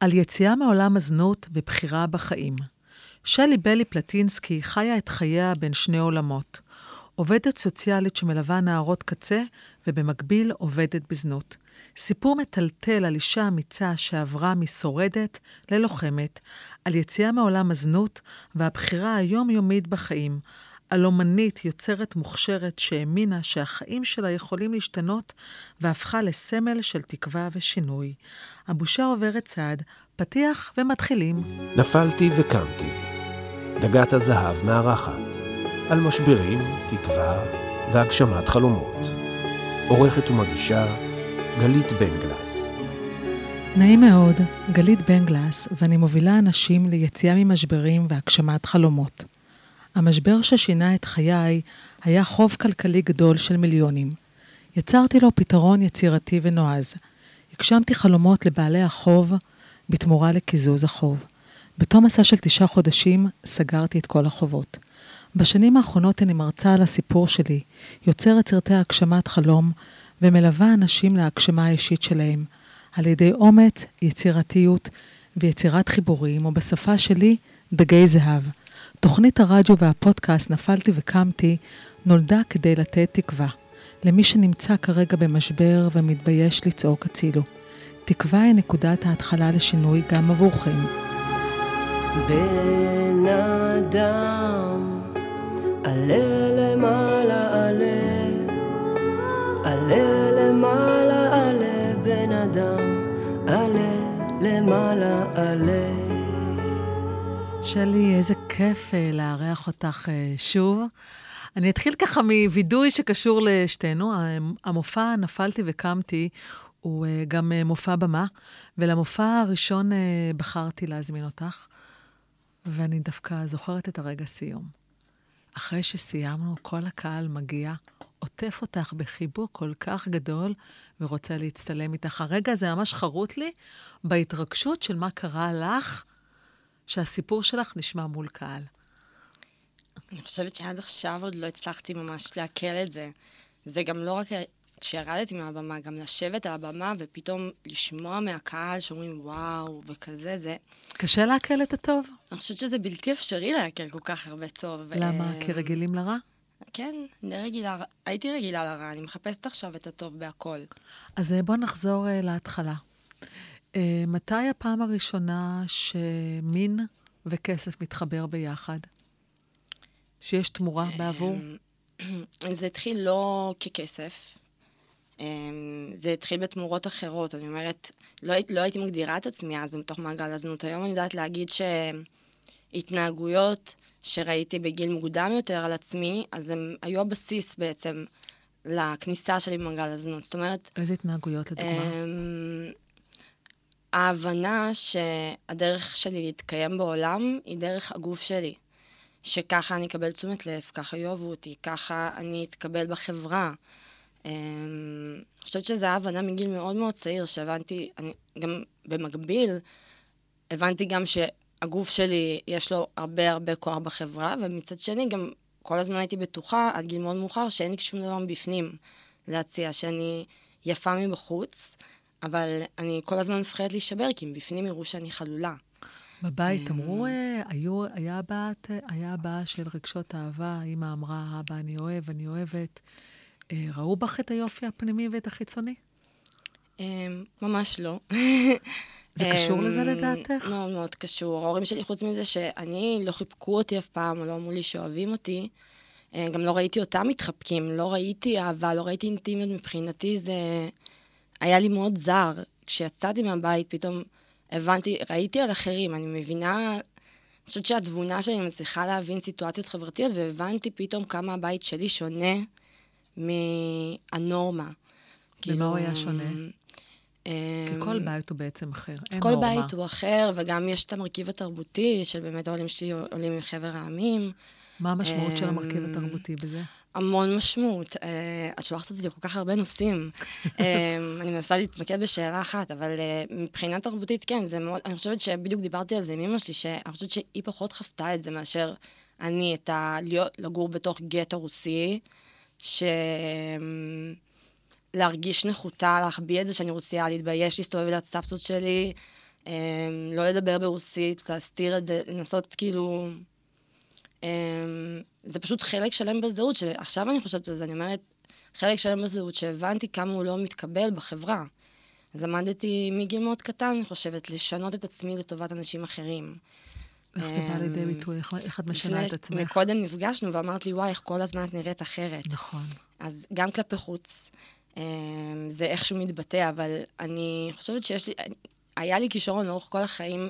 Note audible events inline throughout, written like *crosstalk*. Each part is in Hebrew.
על יציאה מעולם הזנות ובחירה בחיים. שלי בלי פלטינסקי חיה את חייה בין שני עולמות. עובדת סוציאלית שמלווה נערות קצה, ובמקביל עובדת בזנות. סיפור מטלטל על אישה אמיצה שעברה משורדת ללוחמת, על יציאה מעולם הזנות והבחירה היומיומית בחיים, על אומנית יוצרת מוכשרת שהאמינה שהחיים שלה יכולים להשתנות והפכה לסמל של תקווה ושינוי. הבושה עוברת צעד, פתיח ומתחילים. נפלתי וקמתי. דגת הזהב מארחת. על משברים, תקווה והגשמת חלומות. עורכת ומגישה גלית בנגלס. נעים מאוד, גלית בנגלס, ואני מובילה אנשים ליציאה ממשברים והגשמת חלומות. המשבר ששינה את חיי היה חוב כלכלי גדול של מיליונים. יצרתי לו פתרון יצירתי ונועז. הגשמתי חלומות לבעלי החוב בתמורה לקיזוז החוב. בתום מסע של תשעה חודשים סגרתי את כל החובות. בשנים האחרונות אני מרצה על הסיפור שלי, יוצרת סרטי הגשמת חלום ומלווה אנשים להגשמה האישית שלהם, על ידי אומץ, יצירתיות ויצירת חיבורים, ובשפה שלי, דגי זהב. תוכנית הרדיו והפודקאסט נפלתי וקמתי נולדה כדי לתת תקווה למי שנמצא כרגע במשבר ומתבייש לצעוק הצילו. תקווה היא נקודת ההתחלה לשינוי גם עבורכם. בן אדם, עלה למעלה עלה, עלה למעלה עלה, בן אדם, עלה למעלה עלה. שלי, איזה כיף אה, לארח אותך אה, שוב. אני אתחיל ככה מווידוי שקשור לשתינו. המופע נפלתי וקמתי הוא אה, גם מופע במה, ולמופע הראשון בחרתי להזמין אותך, ואני דווקא זוכרת את הרגע סיום. אחרי שסיימנו, כל הקהל מגיע, עוטף אותך בחיבוק כל כך גדול ורוצה להצטלם איתך. הרגע הזה ממש חרוט לי בהתרגשות של מה קרה לך שהסיפור שלך נשמע מול קהל? אני חושבת שעד עכשיו עוד לא הצלחתי ממש לעכל את זה. זה גם לא רק כשירדתי מהבמה, גם לשבת על הבמה ופתאום לשמוע מהקהל שאומרים וואו וכזה, זה... קשה לעכל את הטוב? אני חושבת שזה בלתי אפשרי לעכל כל כך הרבה טוב. למה? כי רגילים לרע? כן, אני רגילה, הייתי רגילה לרע, אני מחפשת עכשיו את הטוב בהכל. אז אה, בואו נחזור uh, להתחלה. Uh, מתי הפעם הראשונה שמין וכסף מתחבר ביחד? שיש תמורה בעבור? זה התחיל לא ככסף, זה התחיל בתמורות אחרות. אני אומרת, לא, לא הייתי מגדירה את עצמי אז בתוך מעגל הזנות. היום אני יודעת להגיד שהתנהגויות שראיתי בגיל מוקדם יותר על עצמי, אז הם היו הבסיס בעצם לכניסה שלי במעגל הזנות. זאת אומרת... איזה התנהגויות לדוגמה? ההבנה שהדרך שלי להתקיים בעולם היא דרך הגוף שלי. שככה אני אקבל תשומת לב, ככה יאהבו אותי, ככה אני אתקבל בחברה. אמ, אני חושבת שזו הייתה הבנה מגיל מאוד מאוד צעיר, שהבנתי, אני גם במקביל, הבנתי גם שהגוף שלי, יש לו הרבה הרבה כוח בחברה, ומצד שני גם כל הזמן הייתי בטוחה, עד גיל מאוד מאוחר, שאין לי שום דבר מבפנים להציע, שאני יפה מבחוץ. אבל אני כל הזמן מפחדת להישבר, כי מבפנים יראו שאני חלולה. בבית אמ, אמרו, אה, היו, היה בת, היה הבעה של רגשות אהבה, אמא אמרה, אבא, אני אוהב, אני אוהבת. אה, ראו בך את היופי הפנימי ואת החיצוני? אמ, ממש לא. זה קשור לזה אמ, לדעתך? מאוד מאוד קשור. ההורים שלי, חוץ מזה שאני, לא חיבקו אותי אף פעם, לא אמרו לי שאוהבים אותי, אה, גם לא ראיתי אותם מתחבקים, לא ראיתי אהבה, לא ראיתי אינטימיות מבחינתי, זה... היה לי מאוד זר. כשיצאתי מהבית, פתאום הבנתי, ראיתי על אחרים, אני מבינה, אני חושבת שהתבונה שלי מצליחה להבין סיטואציות חברתיות, והבנתי פתאום כמה הבית שלי שונה מהנורמה. ומה כאילו, הוא היה שונה? כי אמ, כל בית הוא בעצם אחר, אין כל נורמה. כל בית הוא אחר, וגם יש את המרכיב התרבותי, של באמת העולים שלי עולים מחבר העמים. מה המשמעות של המרכיב אמ, התרבותי בזה? המון משמעות. Uh, את שולחת אותי לכל כך הרבה נושאים. um, *laughs* אני מנסה להתמקד בשאלה אחת, אבל uh, מבחינה תרבותית, כן, זה מאוד... אני חושבת שבדיוק דיברתי על זה עם אמא שלי, שאני חושבת שהיא פחות חוותה את זה מאשר אני, את ה... להיות, לגור בתוך גטו רוסי, ש... להרגיש נחותה, להחביא את זה שאני רוסייה, להתבייש להסתובב ליד סבתות שלי. אמ, לא לדבר ברוסית, להסתיר את זה, לנסות כאילו... אמ, זה פשוט חלק שלם בזהות, שעכשיו אני חושבת על זה, אני אומרת, חלק שלם בזהות, שהבנתי כמה הוא לא מתקבל בחברה. אז למדתי מגיל מאוד קטן, אני חושבת, לשנות את עצמי לטובת אנשים אחרים. איך זה בא לידי אמ, ביטוי? איך, את משנה את עצמך? מקודם נפגשנו ואמרת לי, וואי, איך כל הזמן את נראית אחרת. נכון. אז גם כלפי חוץ, אמ, זה איכשהו מתבטא, אבל אני חושבת שיש לי, היה לי כישרון לאורך כל החיים,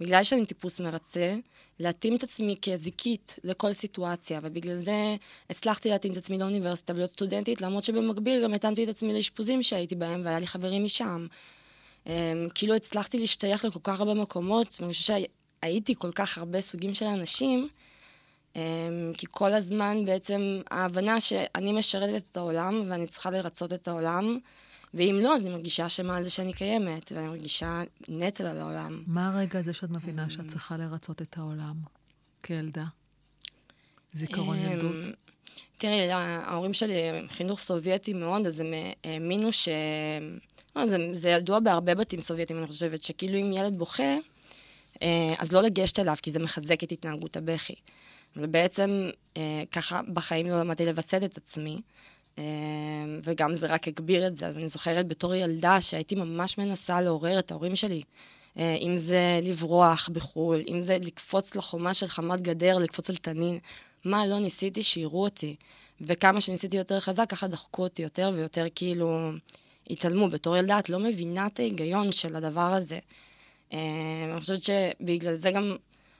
בגלל שאני טיפוס מרצה, להתאים את עצמי כזיקית לכל סיטואציה, ובגלל זה הצלחתי להתאים את עצמי לאוניברסיטה ולהיות סטודנטית, למרות שבמקביל גם התאמתי את עצמי לאשפוזים שהייתי בהם, והיה לי חברים משם. Um, כאילו הצלחתי להשתייך לכל כך הרבה מקומות, אני חושבת שהייתי כל כך הרבה סוגים של אנשים, um, כי כל הזמן בעצם ההבנה שאני משרתת את העולם ואני צריכה לרצות את העולם, ואם לא, אז אני מרגישה אשמה על זה שאני קיימת, ואני מרגישה נטל על העולם. מה הרגע הזה שאת מבינה שאת צריכה לרצות את העולם כילדה? זיכרון אמ, ילדות? תראי, ההורים שלי הם חינוך סובייטי מאוד, אז הם האמינו ש... לא, זה, זה ידוע בהרבה בתים סובייטים, אני חושבת, שכאילו אם ילד בוכה, אה, אז לא לגשת אליו, כי זה מחזק את התנהגות הבכי. ובעצם אה, ככה בחיים לא למדתי לווסת את עצמי, אה, וגם זה רק הגביר את זה. אז אני זוכרת בתור ילדה שהייתי ממש מנסה לעורר את ההורים שלי. אם זה לברוח בחו"ל, אם זה לקפוץ לחומה של חמת גדר, לקפוץ על תנין. מה לא ניסיתי שיראו אותי. וכמה שניסיתי יותר חזק, ככה דחקו אותי יותר ויותר כאילו התעלמו. בתור ילדה את לא מבינה את ההיגיון של הדבר הזה. אה, אני חושבת שבגלל זה גם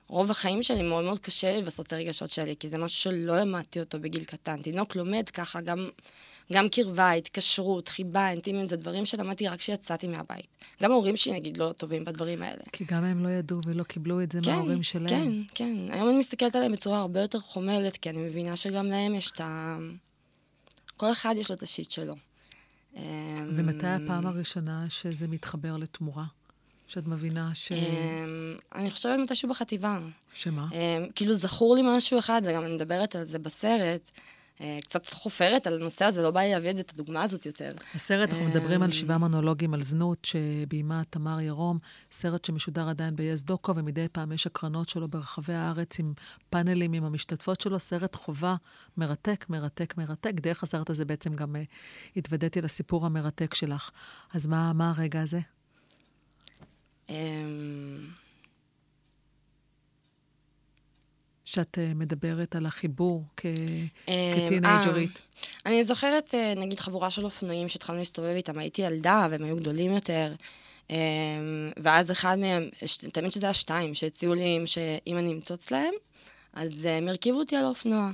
רוב החיים שלי מאוד מאוד קשה לי לבסות את הרגשות שלי, כי זה משהו שלא למדתי אותו בגיל קטן. תינוק לומד ככה גם גם קרבה, התקשרות, חיבה, אינטימיות, זה דברים שלמדתי רק כשיצאתי מהבית. גם ההורים שלי, נגיד, לא טובים בדברים האלה. כי גם הם לא ידעו ולא קיבלו את זה כן, מההורים שלהם. כן, כן. היום אני מסתכלת עליהם בצורה הרבה יותר חומלת, כי אני מבינה שגם להם יש את ה... כל אחד יש לו את השיט שלו. ומתי הפעם הראשונה שזה מתחבר לתמורה? שאת מבינה ש... אני חושבת מתישהו בחטיבה. שמה? כאילו זכור לי משהו אחד, וגם אני מדברת על זה בסרט. אה, קצת חופרת על הנושא הזה, לא בא לי להביא את זה, את הדוגמה הזאת יותר. הסרט, אנחנו מדברים על שבעה מונולוגים על זנות, שביימה תמר ירום, סרט שמשודר עדיין ביס דוקו, ומדי פעם יש הקרנות שלו ברחבי הארץ עם פאנלים עם המשתתפות שלו, סרט חובה מרתק, מרתק, מרתק. דרך הסרט הזה בעצם גם uh, התוודעתי לסיפור המרתק שלך. אז מה, מה הרגע הזה? אמ, שאת uh, מדברת על החיבור כ... אה, כטינג'רית? אני זוכרת, נגיד, חבורה של אופנועים שהתחלנו להסתובב איתם, הייתי ילדה והם היו גדולים יותר. ואז אחד מהם, תמיד שזה היה שתיים, שהציעו לי שאם אני אמצוץ להם, אז הם הרכיבו אותי על האופנוע.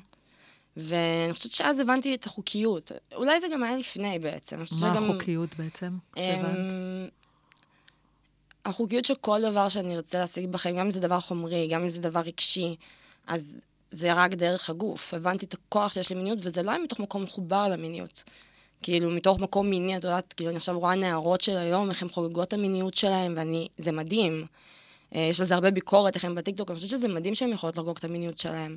ואני חושבת שאז הבנתי את החוקיות. אולי זה גם היה לפני בעצם. מה. החוקיות בעצם, שהבנת? החוקיות של כל דבר שאני ארצה להשיג בחיים, גם אם זה דבר חומרי, גם אם זה דבר רגשי, אז זה רק דרך הגוף. הבנתי את הכוח שיש למיניות, וזה לא היה מתוך מקום מחובר למיניות. כאילו, מתוך מקום מיני, את יודעת, כאילו, אני עכשיו רואה נערות של היום, איך הן חוגגות את המיניות שלהן, ואני, זה מדהים. אה, יש לזה הרבה ביקורת, איך הן בטיקטוק, אני חושבת שזה מדהים שהן יכולות לחגוג את המיניות שלהן.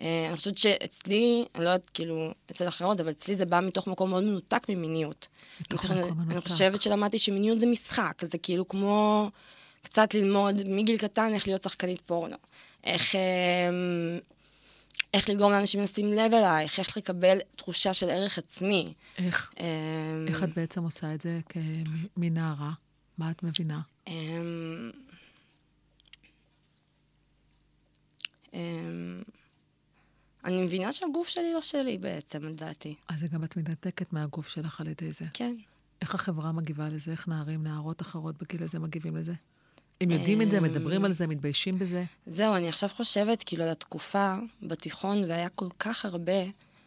אה, אני חושבת שאצלי, אני לא יודעת, כאילו, אצל אחרות, אבל אצלי זה בא מתוך מקום מאוד מנותק ממיניות. מתוך מקום מנותק. אני חושבת שלמדתי שמיניות זה משחק, זה כאילו כמו קצת ללמוד מגיל קטן איך להיות שחקנית פורנו. איך, אמ, איך לגרום לאנשים לשים לב אלייך, איך לקבל תחושה של ערך עצמי. איך? אמ, איך את בעצם עושה את זה מנערה? מה את מבינה? אמ, אני מבינה שהגוף שלי לא שלי בעצם, לדעתי. אז גם את מתנתקת מהגוף שלך על ידי זה. כן. איך החברה מגיבה לזה? איך נערים, נערות אחרות בגיל הזה מגיבים לזה? הם יודעים את זה, מדברים על זה, מתביישים בזה? זהו, אני עכשיו חושבת כאילו על התקופה בתיכון, והיה כל כך הרבה,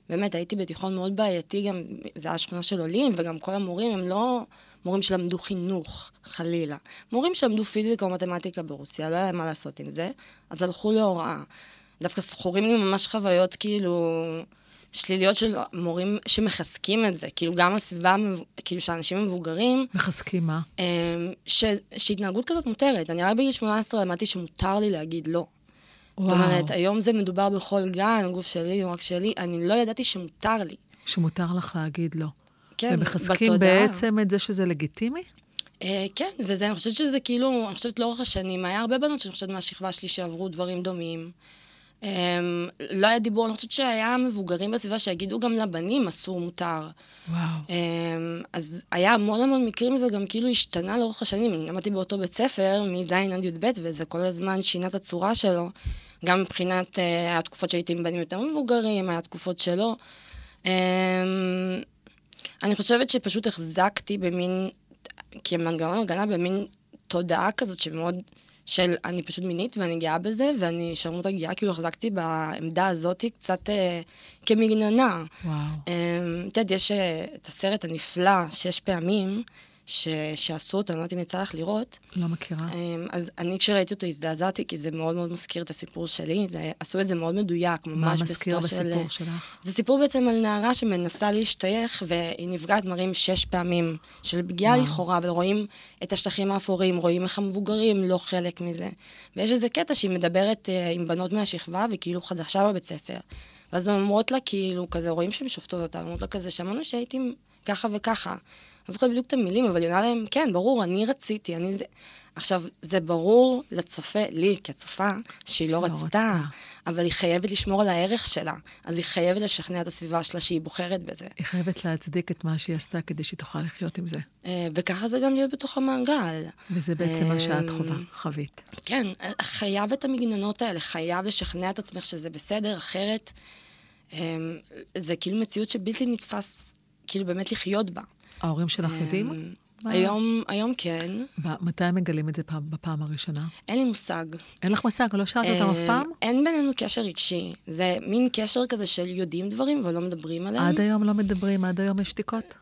באמת, הייתי בתיכון מאוד בעייתי, גם, זה היה שכונה של עולים, וגם כל המורים הם לא מורים שלמדו חינוך, חלילה. מורים שלמדו פיזיקה או מתמטיקה ברוסיה, לא היה להם מה לעשות עם זה, אז הלכו להוראה. דווקא זכורים לי ממש חוויות כאילו שליליות של מורים שמחזקים את זה, כאילו גם הסביבה, כאילו שאנשים מבוגרים... מחזקים מה? אמ, ש, שהתנהגות כזאת מותרת. אני רק בגיל 18 למדתי שמותר לי להגיד לא. וואו. זאת אומרת, היום זה מדובר בכל גן, הגוף שלי, רק שלי, אני לא ידעתי שמותר לי. שמותר לך להגיד לא. כן, ומחזקים בתודעה. בעצם את זה שזה לגיטימי? אה, כן, וזה, אני חושבת שזה כאילו, אני חושבת לאורך השנים, היה הרבה בנות שאני חושבת מהשכבה שלי שעברו דברים דומים. Um, לא היה דיבור, אני חושבת שהיה מבוגרים בסביבה שיגידו גם לבנים אסור, מותר. וואו. Um, אז היה המון המון מקרים, זה גם כאילו השתנה לאורך השנים. אני למדתי באותו בית ספר, מז' עד י"ב, וזה כל הזמן שינה את הצורה שלו. גם מבחינת, uh, היה תקופות שהייתי עם בנים יותר מבוגרים, היה תקופות שלא. Um, אני חושבת שפשוט החזקתי במין, כמנגנון הגנה, במין תודעה כזאת שמאוד... של אני פשוט מינית ואני גאה בזה, ואני שרמוטה גאה, כאילו החזקתי בעמדה הזאת קצת אה, כמגננה. וואו. אה, את יודעת, יש אה, את הסרט הנפלא, שש פעמים, ש... שעשו אותו, אני לא יודעת אם יצא לך לראות. לא מכירה. אמ, אז אני כשראיתי אותו הזדעזעתי, כי זה מאוד מאוד מזכיר את הסיפור שלי. זה, עשו את זה מאוד מדויק, ממש מה מזכיר בשפה של... בסיפור שלך? זה סיפור בעצם על נערה שמנסה להשתייך, והיא נפגעת מראים שש פעמים של פגיעה. לכאורה, אבל רואים את השטחים האפורים, רואים איך המבוגרים לא חלק מזה. ויש איזה קטע שהיא מדברת אה, עם בנות מהשכבה, וכאילו חדשה בבית ספר. ואז הן אומרות לה, כאילו, כזה, רואים שהן שופטות אותה, אומרות לה כזה, שמענו שהייתי ככה וככה. אני לא זוכרת בדיוק את המילים, אבל היא עונה להם, כן, ברור, אני רציתי, אני זה... עכשיו, זה ברור לצופה, לי כצופה, שהיא לא שלא רצתה, רצתה. אבל היא חייבת לשמור על הערך שלה. אז היא חייבת לשכנע את הסביבה שלה שהיא בוחרת בזה. היא חייבת להצדיק את מה שהיא עשתה כדי שהיא תוכל לחיות עם זה. אה, וככה זה גם להיות בתוך המעגל. וזה בעצם מה שאת אמ, חווה, חווית. כן, חייב את המגננות האלה, חייב לשכנע את עצמך שזה בסדר, אחרת זה כאילו מציאות שבלתי נתפס, כאילו באמת לחיות בה. ההורים שלך יודעים? אמ, מה? היום, היום כן, מתי הם מגלים את זה פעם- בפעם הראשונה? אין לי מושג. אין לך מושג, לא שאלת אותם אף אמ, פעם? אין בינינו קשר רגשי. זה מין קשר כזה של יודעים דברים ולא מדברים עליהם. עד היום לא מדברים, עד היום יש שתיקות?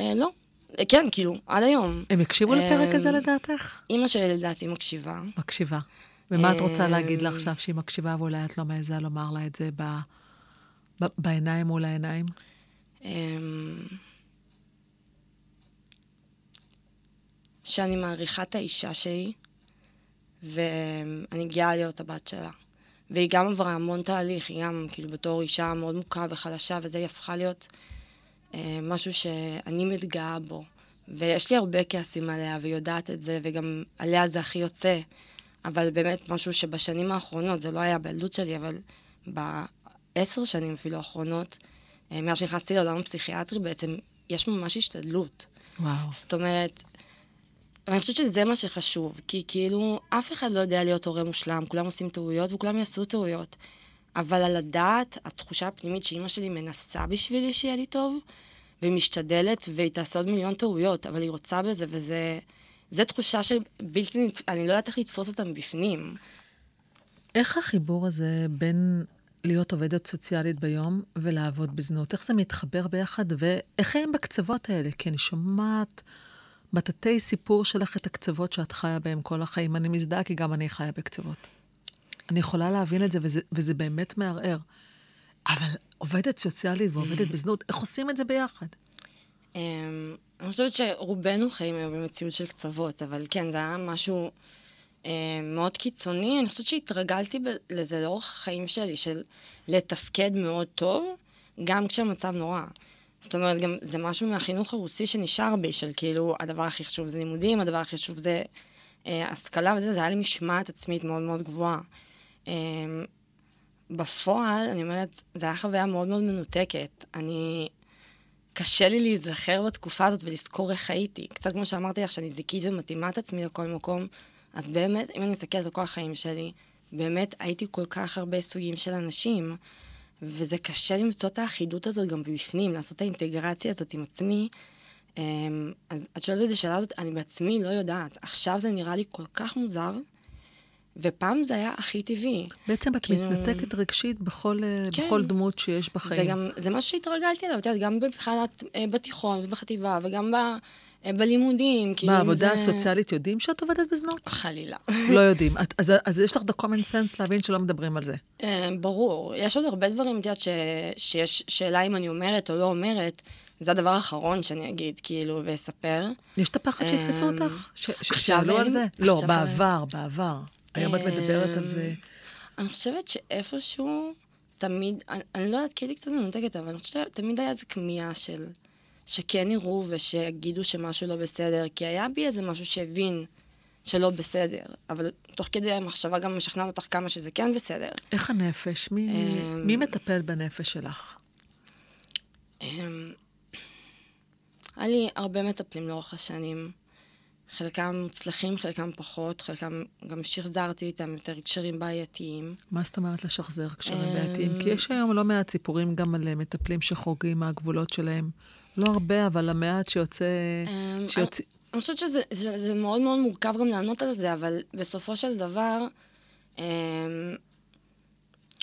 אה, לא. אה, כן, כאילו, עד היום. הם הקשיבו לפרק הזה אמ, לדעתך? אימא שלי לדעתי מקשיבה. מקשיבה. ומה את רוצה להגיד לה עכשיו שהיא מקשיבה ואולי את לא מעיזה לומר לה את זה ב... ב... בעיניים מול העיניים? אמ, שאני מעריכה את האישה שלי, ואני גאה להיות הבת שלה. והיא גם עברה המון תהליך, היא גם, כאילו, בתור אישה מאוד מוכה וחלשה, וזה היא הפכה להיות אה, משהו שאני מתגאה בו. ויש לי הרבה כעסים עליה, והיא יודעת את זה, וגם עליה זה הכי יוצא. אבל באמת, משהו שבשנים האחרונות, זה לא היה בילדות שלי, אבל בעשר שנים אפילו האחרונות, מאז שנכנסתי לעולם הפסיכיאטרי, בעצם יש ממש השתדלות. וואו. זאת אומרת, אני חושבת שזה מה שחשוב, כי כאילו, אף אחד לא יודע להיות הורה מושלם, כולם עושים טעויות וכולם יעשו טעויות. אבל על הדעת, התחושה הפנימית שאימא שלי מנסה בשבילי שיהיה לי טוב, והיא משתדלת, והיא תעשה עוד מיליון טעויות, אבל היא רוצה בזה, וזה... זו תחושה של בלתי נתפ... אני לא יודעת איך לתפוס אותה מבפנים. איך החיבור הזה בין להיות עובדת סוציאלית ביום ולעבוד בזנות, איך זה מתחבר ביחד, ואיך הם בקצוות האלה? כי אני שומעת בתתי סיפור שלך את הקצוות שאת חיה בהם כל החיים. אני מזדהה כי גם אני חיה בקצוות. אני יכולה להבין את זה, וזה, וזה באמת מערער. אבל עובדת סוציאלית ועובדת בזנות, איך עושים את זה ביחד? אמ, אני חושבת שרובנו חיים היום במציאות של קצוות, אבל כן, זה היה משהו מאוד קיצוני. אני חושבת שהתרגלתי לזה לאורך החיים שלי, של לתפקד מאוד טוב, גם כשהמצב נורא. זאת אומרת, גם זה משהו מהחינוך הרוסי שנשאר בי, של כאילו, הדבר הכי חשוב זה לימודים, הדבר הכי חשוב זה אה, השכלה וזה, זה היה לי משמעת עצמית מאוד מאוד גבוהה. אה, בפועל, אני אומרת, זו הייתה חוויה מאוד מאוד מנותקת. אני... קשה לי להיזכר בתקופה הזאת ולזכור איך הייתי. קצת כמו שאמרתי לך, שאני זיקית ומתאימה את עצמי לכל מקום, אז באמת, אם אני מסתכלת על כל החיים שלי, באמת הייתי כל כך הרבה סוגים של אנשים, וזה קשה למצוא את האחידות הזאת גם בפנים, לעשות את האינטגרציה הזאת עם עצמי. אמ, אז את שואלת את השאלה הזאת, אני בעצמי לא יודעת. עכשיו זה נראה לי כל כך מוזר, ופעם זה היה הכי טבעי. בעצם את כאילו- מתנתקת רגשית בכל, אה, כן. בכל דמות שיש בחיים. זה גם, זה משהו שהתרגלתי אליו, את יודעת, גם מבחינת, אה, בתיכון ובחטיבה, וגם ב, בלימודים, כאילו, אם בעבודה זה... הסוציאלית יודעים שאת עובדת בזנות? חלילה. לא *laughs* יודעים. את- אז, אז יש לך את ה-common sense להבין שלא מדברים על זה. אה, ברור. יש עוד הרבה דברים, את יודעת, ש, שיש שאלה אם אני אומרת או לא אומרת, זה הדבר האחרון שאני אגיד, כאילו, ואספר. יש את הפחד שיתפסו אמ, אותך? ש- ש- עכשיו שיעלו על זה? לא, בעבר, בעבר. היום את מדברת על זה. אני חושבת שאיפשהו, תמיד, אני, אני לא יודעת, כי הייתי קצת מנותקת, אבל אני חושבת שתמיד היה איזו כמיהה של, שכן יראו ושיגידו שמשהו לא בסדר, כי היה בי איזה משהו שהבין שלא בסדר, אבל תוך כדי המחשבה גם משכנעת אותך כמה שזה כן בסדר. איך הנפש? מי, אמ, מי מטפל בנפש שלך? אמ, היה לי הרבה מטפלים לאורך השנים. חלקם מוצלחים, חלקם פחות, חלקם גם שחזרתי איתם יותר קשרים בעייתיים. מה זאת אומרת לשחזר קשרים אמ, בעייתיים? כי יש היום לא מעט סיפורים גם על מטפלים שחורגים מהגבולות שלהם. לא הרבה, אבל המעט שיוצא... אמ, שיוצא... אני חושבת שזה זה, זה מאוד מאוד מורכב גם לענות על זה, אבל בסופו של דבר, אמ,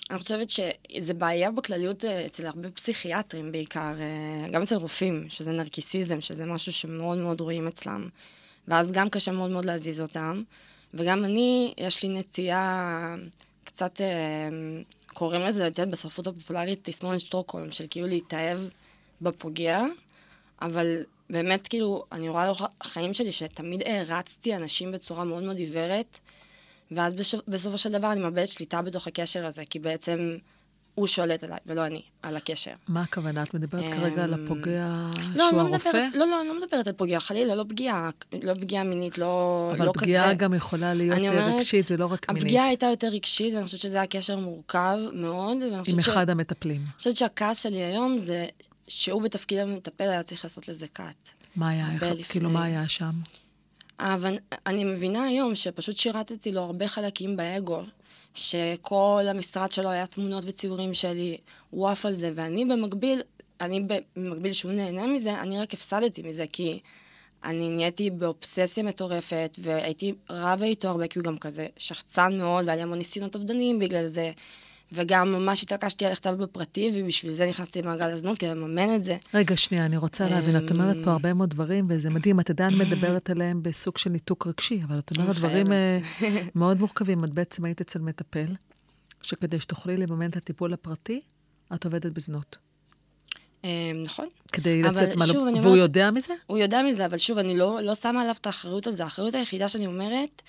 אני חושבת שזה בעיה בכלליות אה, אצל הרבה פסיכיאטרים בעיקר, אה, גם אצל רופאים, שזה נרקיסיזם, שזה משהו שמאוד מאוד רואים אצלם. ואז גם קשה מאוד מאוד להזיז אותם. וגם אני, יש לי נטייה קצת, אה, קוראים לזה, את יודעת, בספרות הפופולרית, תסמונת שטוקהולם, של כאילו להתאהב בפוגע, אבל באמת, כאילו, אני רואה לאורך החיים שלי שתמיד הערצתי אנשים בצורה מאוד מאוד עיוורת, ואז בסופ, בסופו של דבר אני מאבדת שליטה בתוך הקשר הזה, כי בעצם הוא שולט עליי, ולא אני, על הקשר. מה הכוונה? את מדברת אמ, כרגע על הפוגע לא, שהוא לא הרופא? מדברת, לא, לא, אני לא מדברת על פגיעה, חלילה, לא פגיעה, לא פגיעה מינית, לא, אבל לא פגיעה כזה. גם יכולה להיות אה, אומרת, רגשית ולא רק מינית. הפגיעה הייתה יותר רגשית, ואני חושבת שזה היה קשר מורכב מאוד, עם חושבת, ש... אחד המטפלים. אני חושבת שהכעס שלי היום זה שהוא בתפקיד המטפל היה צריך לעשות לזה קאט. מה היה? איך- לפני. כאילו, מה היה שם? אבל אני מבינה היום שפשוט שירתתי לו הרבה חלקים באגו, שכל המשרד שלו היה תמונות וציורים שלי, הוא עף על זה, ואני במקביל, אני במקביל שהוא נהנה מזה, אני רק הפסדתי מזה, כי אני נהייתי באובססיה מטורפת, והייתי רבה איתו הרבה, כי הוא גם כזה שחצן מאוד, והיה לי המון ניסיונות אובדניים בגלל זה. וגם ממש התעקשתי על לכתב בפרטי, ובשביל זה נכנסתי למעגל הזנות, כדי לממן את זה. רגע, שנייה, אני רוצה להבין, את אומרת אמ, פה הרבה מאוד דברים, וזה מדהים, את עדיין *clears throat* מדברת עליהם בסוג של ניתוק רגשי, אבל את אומרת דברים אה. *laughs* מאוד מורכבים. את בעצם היית אצל מטפל, שכדי שתוכלי לממן את הטיפול הפרטי, את עובדת בזנות. אה, נכון. כדי לצאת מה... אני והוא יודע מזה? הוא יודע מזה, אבל שוב, אני לא, לא שמה עליו את האחריות על זה. האחריות היחידה שאני אומרת,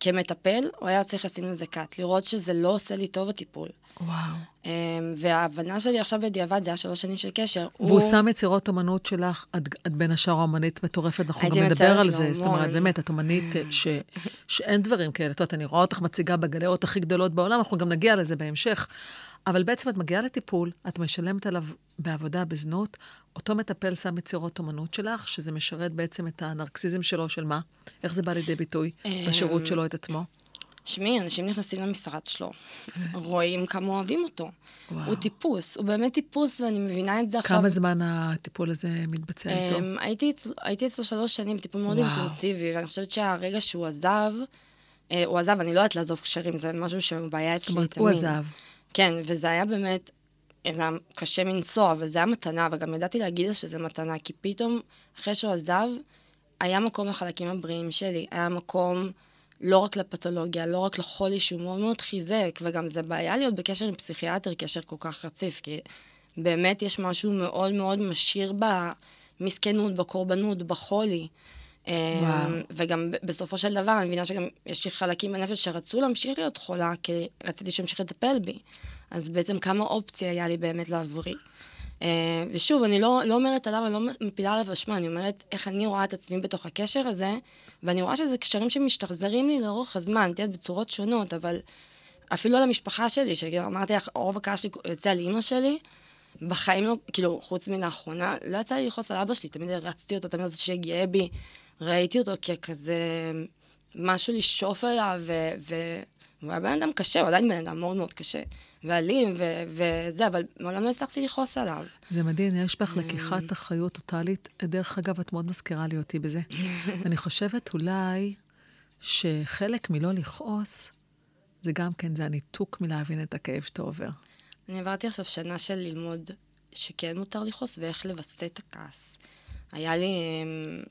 כמטפל, הוא היה צריך לשים לזה קאט, לראות שזה לא עושה לי טוב הטיפול. וואו. אמ, וההבנה שלי עכשיו בדיעבד, זה היה שלוש שנים של קשר. והוא שם יצירות אומנות שלך, את, את בין השאר אומנית מטורפת, אנחנו גם נדבר על זה. זאת אומרת. באמת, את אומנית אה, ש, שאין דברים כאלה. את יודעת, אני רואה אותך מציגה בגלריות הכי גדולות בעולם, אנחנו גם נגיע לזה בהמשך. אבל בעצם את מגיעה לטיפול, את משלמת עליו בעבודה בזנות, אותו מטפל שם יצירות אומנות שלך, שזה משרת בעצם את הנרקסיזם שלו, של מה? איך זה בא לידי ביטוי בשירות שלו את עצמו? שמי, אנשים נכנסים למשרד שלו, רואים כמה אוהבים אותו. וואו. הוא טיפוס, הוא באמת טיפוס, ואני מבינה את זה עכשיו. כמה זמן הטיפול הזה מתבצע איתו? אמ, הייתי אצל- הייתי אצלו שלוש שנים, טיפול מאוד וואו. אינטנסיבי, ואני חושבת שהרגע שהוא עזב, אה, הוא עזב, אני לא יודעת לעזוב קשרים, זה משהו שהוא בעיה זאת אצלי אומרת, תמיד. הוא עזב. כן, וזה היה באמת, זה היה קשה מנשוא, אבל זה היה מתנה, וגם ידעתי להגיד לה שזה מתנה, כי פתאום, אחרי שהוא עזב, היה מקום לחלקים הבריאים שלי, היה מקום לא רק לפתולוגיה, לא רק לחולי, שהוא מאוד מאוד חיזק, וגם זה בעיה להיות בקשר עם פסיכיאטר, קשר כל כך רציף, כי באמת יש משהו מאוד מאוד משאיר במסכנות, בקורבנות, בחולי. וואו. וואו. וגם בסופו של דבר, אני מבינה שגם יש לי חלקים בנפש שרצו להמשיך להיות חולה, כי רציתי שימשיך לטפל בי. אז בעצם כמה אופציה היה לי באמת לעבורי. אה, ושוב, אני לא, לא אומרת עליו, אני לא מפילה עליו אשמה, אני אומרת איך אני רואה את עצמי בתוך הקשר הזה, ואני רואה שזה קשרים שמשתחזרים לי לאורך הזמן, את יודעת, בצורות שונות, אבל אפילו על המשפחה שלי, שאמרתי לך, רוב הכעס שלי יוצא על אימא שלי, בחיים לא, כאילו, חוץ מלאחרונה, לא יצא לי לכעוס על אבא שלי, תמיד הרצתי אותו, תמיד רציתי שיהיה גאה בי. ראיתי אותו ככזה משהו לשאוף אליו, ו- ו- והוא היה בן אדם קשה, הוא עדיין בן אדם מאוד מאוד קשה. ואלים, ו- וזה, אבל מעולם לא הצלחתי לכעוס עליו. זה מדהים, יש בך לקיחת אחריות טוטאלית. דרך אגב, את מאוד מזכירה לי אותי בזה. *laughs* אני חושבת אולי שחלק מלא לכעוס, זה גם כן, זה הניתוק מלהבין את הכאב שאתה עובר. אני עברתי עכשיו שנה של ללמוד שכן מותר לכעוס ואיך לווסת את הכעס. היה לי, אמ,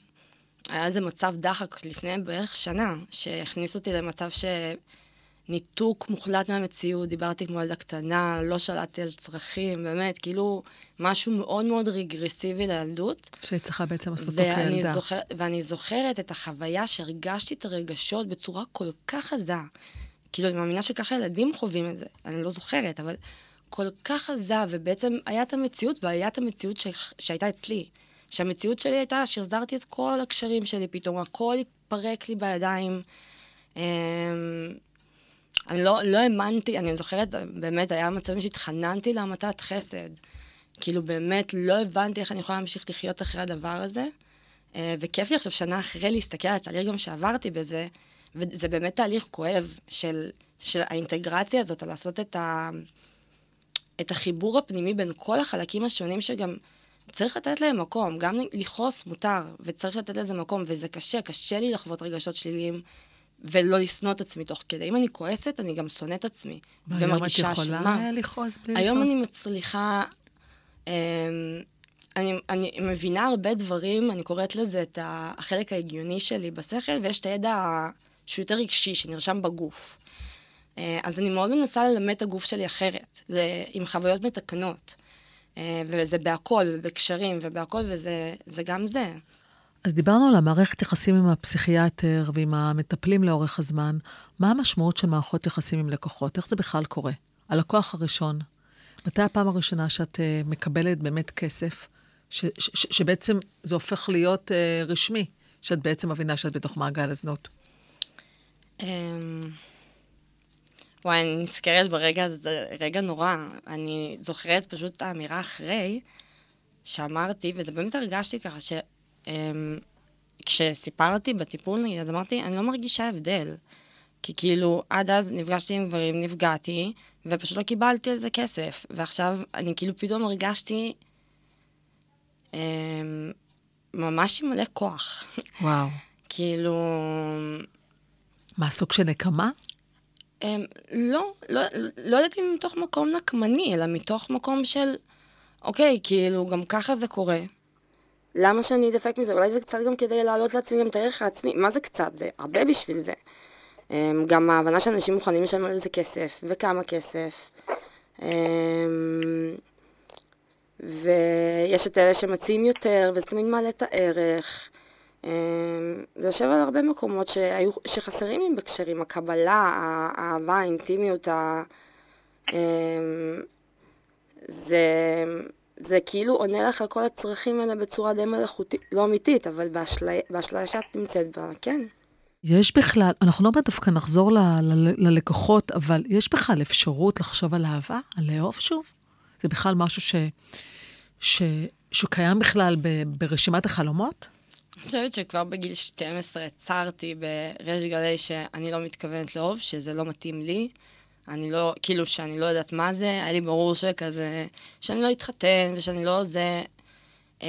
היה איזה מצב דחק לפני בערך שנה, שהכניס אותי למצב שניתוק מוחלט מהמציאות, דיברתי כמו ילדה קטנה, לא שלטתי על צרכים, באמת, כאילו משהו מאוד מאוד רגרסיבי לילדות. שהיית צריכה בעצם לעשות אותו כילדה. זוכר, ואני זוכרת את החוויה שהרגשתי את הרגשות בצורה כל כך עזה. כאילו, אני מאמינה שככה ילדים חווים את זה, אני לא זוכרת, אבל כל כך עזה, ובעצם היה את המציאות, והיה את המציאות ש... שהייתה אצלי. שהמציאות שלי הייתה, שחזרתי את כל הקשרים שלי פתאום, הכל התפרק לי בידיים. אני לא, לא האמנתי, אני זוכרת, באמת, היה מצבים שהתחננתי להמתת חסד. כאילו, באמת, לא הבנתי איך אני יכולה להמשיך לחיות אחרי הדבר הזה. אה, וכיף לי עכשיו שנה אחרי להסתכל על התהליך גם שעברתי בזה, וזה באמת תהליך כואב של, של האינטגרציה הזאת, לעשות את, ה, את החיבור הפנימי בין כל החלקים השונים שגם צריך לתת להם מקום. גם לכעוס מותר, וצריך לתת לזה מקום, וזה קשה, קשה לי לחוות רגשות שליליים. ולא לשנוא את עצמי תוך כדי. אם אני כועסת, אני גם שונאת את עצמי. ומרגישה אשמה. היום את יכולה לכעוס בלי לשנוא? היום אני מצליחה... אמ, אני, אני מבינה הרבה דברים, אני קוראת לזה את החלק ההגיוני שלי בשכל, ויש את הידע שהוא יותר רגשי, שנרשם בגוף. אה, אז אני מאוד מנסה ללמד את הגוף שלי אחרת, עם חוויות מתקנות. אה, וזה בהכל, ובקשרים, ובהכל, וזה גם זה. אז דיברנו על המערכת יחסים עם הפסיכיאטר ועם המטפלים לאורך הזמן. מה המשמעות של מערכות יחסים עם לקוחות? איך זה בכלל קורה? הלקוח הראשון, מתי הפעם הראשונה שאת uh, מקבלת באמת כסף, ש, ש, ש, שבעצם זה הופך להיות uh, רשמי, שאת בעצם מבינה שאת בתוך מעגל הזנות? Um, וואי, אני נזכרת ברגע הזה, זה רגע נורא. אני זוכרת פשוט את האמירה אחרי, שאמרתי, וזה באמת הרגשתי ככה, ש... אמ, כשסיפרתי בטיפול, נגיד, אז אמרתי, אני לא מרגישה הבדל. כי כאילו, עד אז נפגשתי עם גברים, נפגעתי, ופשוט לא קיבלתי על זה כסף. ועכשיו, אני כאילו פתאום הרגשתי אה, ממש עם מלא כוח. וואו. *laughs* כאילו... מה, סוג של נקמה? אה, לא, לא, לא יודעת אם מתוך מקום נקמני, אלא מתוך מקום של, אוקיי, כאילו, גם ככה זה קורה. למה שאני אדפק מזה? אולי זה קצת גם כדי להעלות לעצמי גם את הערך העצמי. מה זה קצת? זה הרבה בשביל זה. אמ, גם ההבנה שאנשים מוכנים לשלם על זה כסף, וכמה כסף. אמ, ויש את אלה שמציעים יותר, וזה תמיד מעלה את הערך. אמ, זה יושב על הרבה מקומות שהיו, שחסרים לי בקשרים, הקבלה, האהבה, האינטימיות, ה... זה... זה כאילו עונה לך על כל הצרכים האלה בצורה די מלאכותית, לא אמיתית, אבל באשליה שאת נמצאת בה, כן. יש בכלל, אנחנו לא דווקא נחזור ל, ל, ללקוחות, אבל יש בכלל אפשרות לחשוב על אהבה, על לאהוב שוב? זה בכלל משהו ש, ש, שקיים בכלל ב, ברשימת החלומות? אני חושבת שכבר בגיל 12 הצהרתי בריש גלי שאני לא מתכוונת לאהוב, שזה לא מתאים לי. אני לא, כאילו שאני לא יודעת מה זה, היה לי ברור שכזה, שאני לא אתחתן ושאני לא זה. אמ,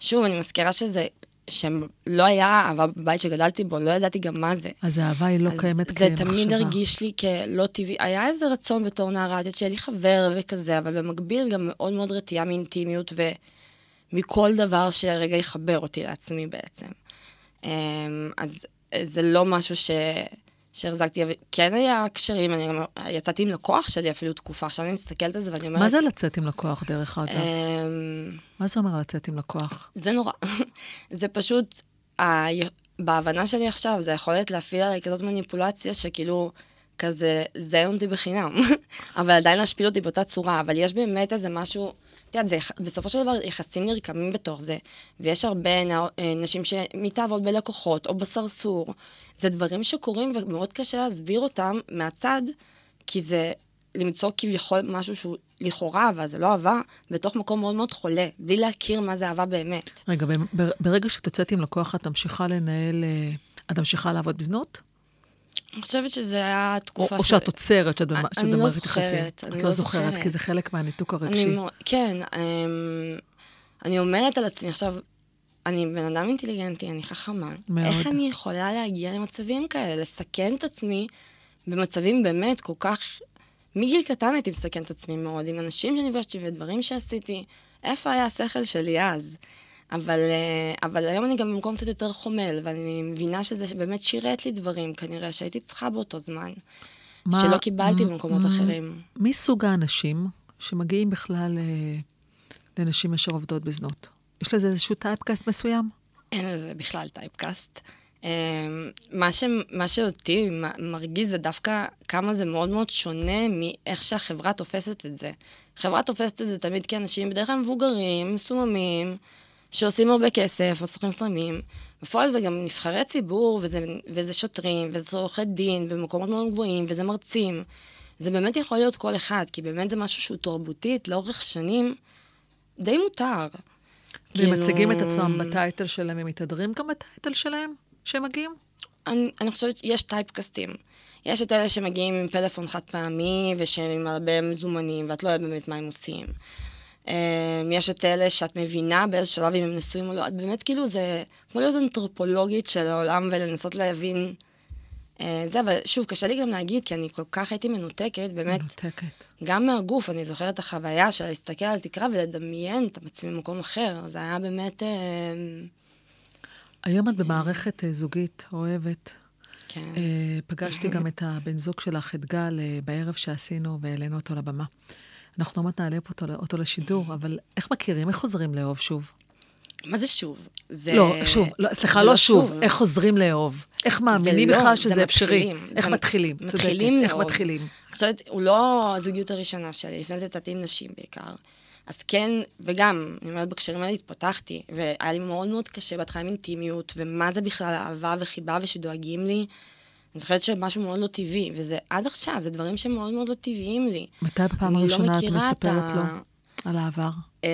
שוב, אני מזכירה שזה, שלא היה אהבה בבית שגדלתי בו, לא ידעתי גם מה זה. אז האהבה היא לא קיימת כמחשבה. זה תמיד הרגיש לי כלא טבעי. היה איזה רצון בתור נערה, יודעת שיהיה לי חבר וכזה, אבל במקביל גם מאוד מאוד רתיעה מאינטימיות ומכל דבר שרגע יחבר אותי לעצמי בעצם. אמ, אז זה לא משהו ש... שהחזקתי, כן היה קשרים, אני יצאתי עם לקוח שלי אפילו תקופה, עכשיו אני מסתכלת על זה ואני אומרת... מה זה לצאת עם לקוח, דרך אגב? אמ, מה זה אומר לצאת עם לקוח? זה נורא. *laughs* זה פשוט, בהבנה שלי עכשיו, זה יכולת להפעיל עליי כזאת מניפולציה שכאילו... כזה, זיין אותי בחינם, *laughs* אבל עדיין להשפיל אותי באותה צורה, אבל יש באמת איזה משהו, את יודעת, בסופו של דבר יחסים נרקמים בתוך זה, ויש הרבה אה, נשים שמתאהבות בלקוחות או בסרסור, זה דברים שקורים ומאוד קשה להסביר אותם מהצד, כי זה למצוא כביכול משהו שהוא לכאורה אהבה, זה לא אהבה, בתוך מקום מאוד מאוד חולה, בלי להכיר מה זה אהבה באמת. רגע, ברגע שאת יוצאת עם לקוח, את ממשיכה לנהל, אה, את ממשיכה לעבוד בזנות? אני חושבת שזה היה תקופה או, ש... או שאת עוצרת, שאת במערכת יחסים. אני לא זוכרת, אני לא זוכרת, כי זה חלק מהניתוק הרגשי. כן, אמ, אני אומרת על עצמי עכשיו, אני בן אדם אינטליגנטי, אני חכמה. מאוד. איך אני יכולה להגיע למצבים כאלה, לסכן את עצמי במצבים באמת כל כך... מגיל קטן הייתי מסכן את עצמי מאוד, עם אנשים שנפגשתי ודברים שעשיתי. איפה היה השכל שלי אז? אבל, אה, אבל היום אני גם במקום קצת יותר חומל, ואני מבינה שזה באמת שירת לי דברים, כנראה שהייתי צריכה באותו זמן, מה, שלא קיבלתי במקומות אחרים. מי סוג האנשים שמגיעים בכלל אה, לנשים אשר עובדות בזנות? יש לזה איזשהו typecast מסוים? אין לזה בכלל typecast. אמ, מה, ש, מה שאותי מרגיז זה דווקא כמה זה מאוד מאוד שונה מאיך שהחברה תופסת את זה. חברה תופסת את זה תמיד כאנשים בדרך כלל מבוגרים, מסוממים, שעושים הרבה כסף, או סוכנים סרמים. בפועל זה גם נבחרי ציבור, וזה, וזה שוטרים, וזה עורכי דין, במקומות מאוד גבוהים, וזה מרצים. זה באמת יכול להיות כל אחד, כי באמת זה משהו שהוא תרבותית, לאורך שנים, די מותר. והם כאילו... מציגים את עצמם בטייטל שלהם, הם מתהדרים גם בטייטל שלהם, שהם מגיעים? אני, אני חושבת שיש טייפקסטים. יש את אלה שמגיעים עם פלאפון חד פעמי, ושהם עם הרבה מזומנים, ואת לא יודעת באמת מה הם עושים. אמ, יש את אלה שאת מבינה באיזה שלב אם הם נשואים או לא, את באמת כאילו זה כמו להיות אנתרופולוגית של העולם ולנסות להבין אה, זה, אבל שוב, קשה לי גם להגיד, כי אני כל כך הייתי מנותקת, באמת. מנותקת. גם מהגוף, אני זוכרת את החוויה של להסתכל על תקרה ולדמיין את עצמי במקום אחר. זה היה באמת... אה, היום את במערכת אה, זוגית, אוהבת. כן. פגשתי גם את הבן זוג שלך, את גל, בערב שעשינו והעלינו אותו לבמה. אנחנו עוד מעט נעלה אותו, אותו לשידור, אבל איך מכירים? איך חוזרים לאהוב שוב? מה זה שוב? זה... לא, שוב, לא, סליחה, לא, לא שוב. שוב. איך חוזרים לאהוב? איך מאמינים לך לא, שזה אפשרי? איך מתחילים? מתחילים לאהוב. איך מתחילים? עכשיו, הוא לא הזוגיות הראשונה שלי, לפני זה יצאתי עם נשים בעיקר. אז כן, וגם, אני אומרת, בקשרים האלה התפתחתי, והיה לי מאוד מאוד קשה בהתחלה עם אינטימיות, ומה זה בכלל אהבה וחיבה ושדואגים לי. אני זוכרת שמשהו מאוד לא טבעי, וזה עד עכשיו, זה דברים שמאוד מאוד לא טבעיים לי. מתי בפעם לא הראשונה לא את מספרת לו על העבר? Um,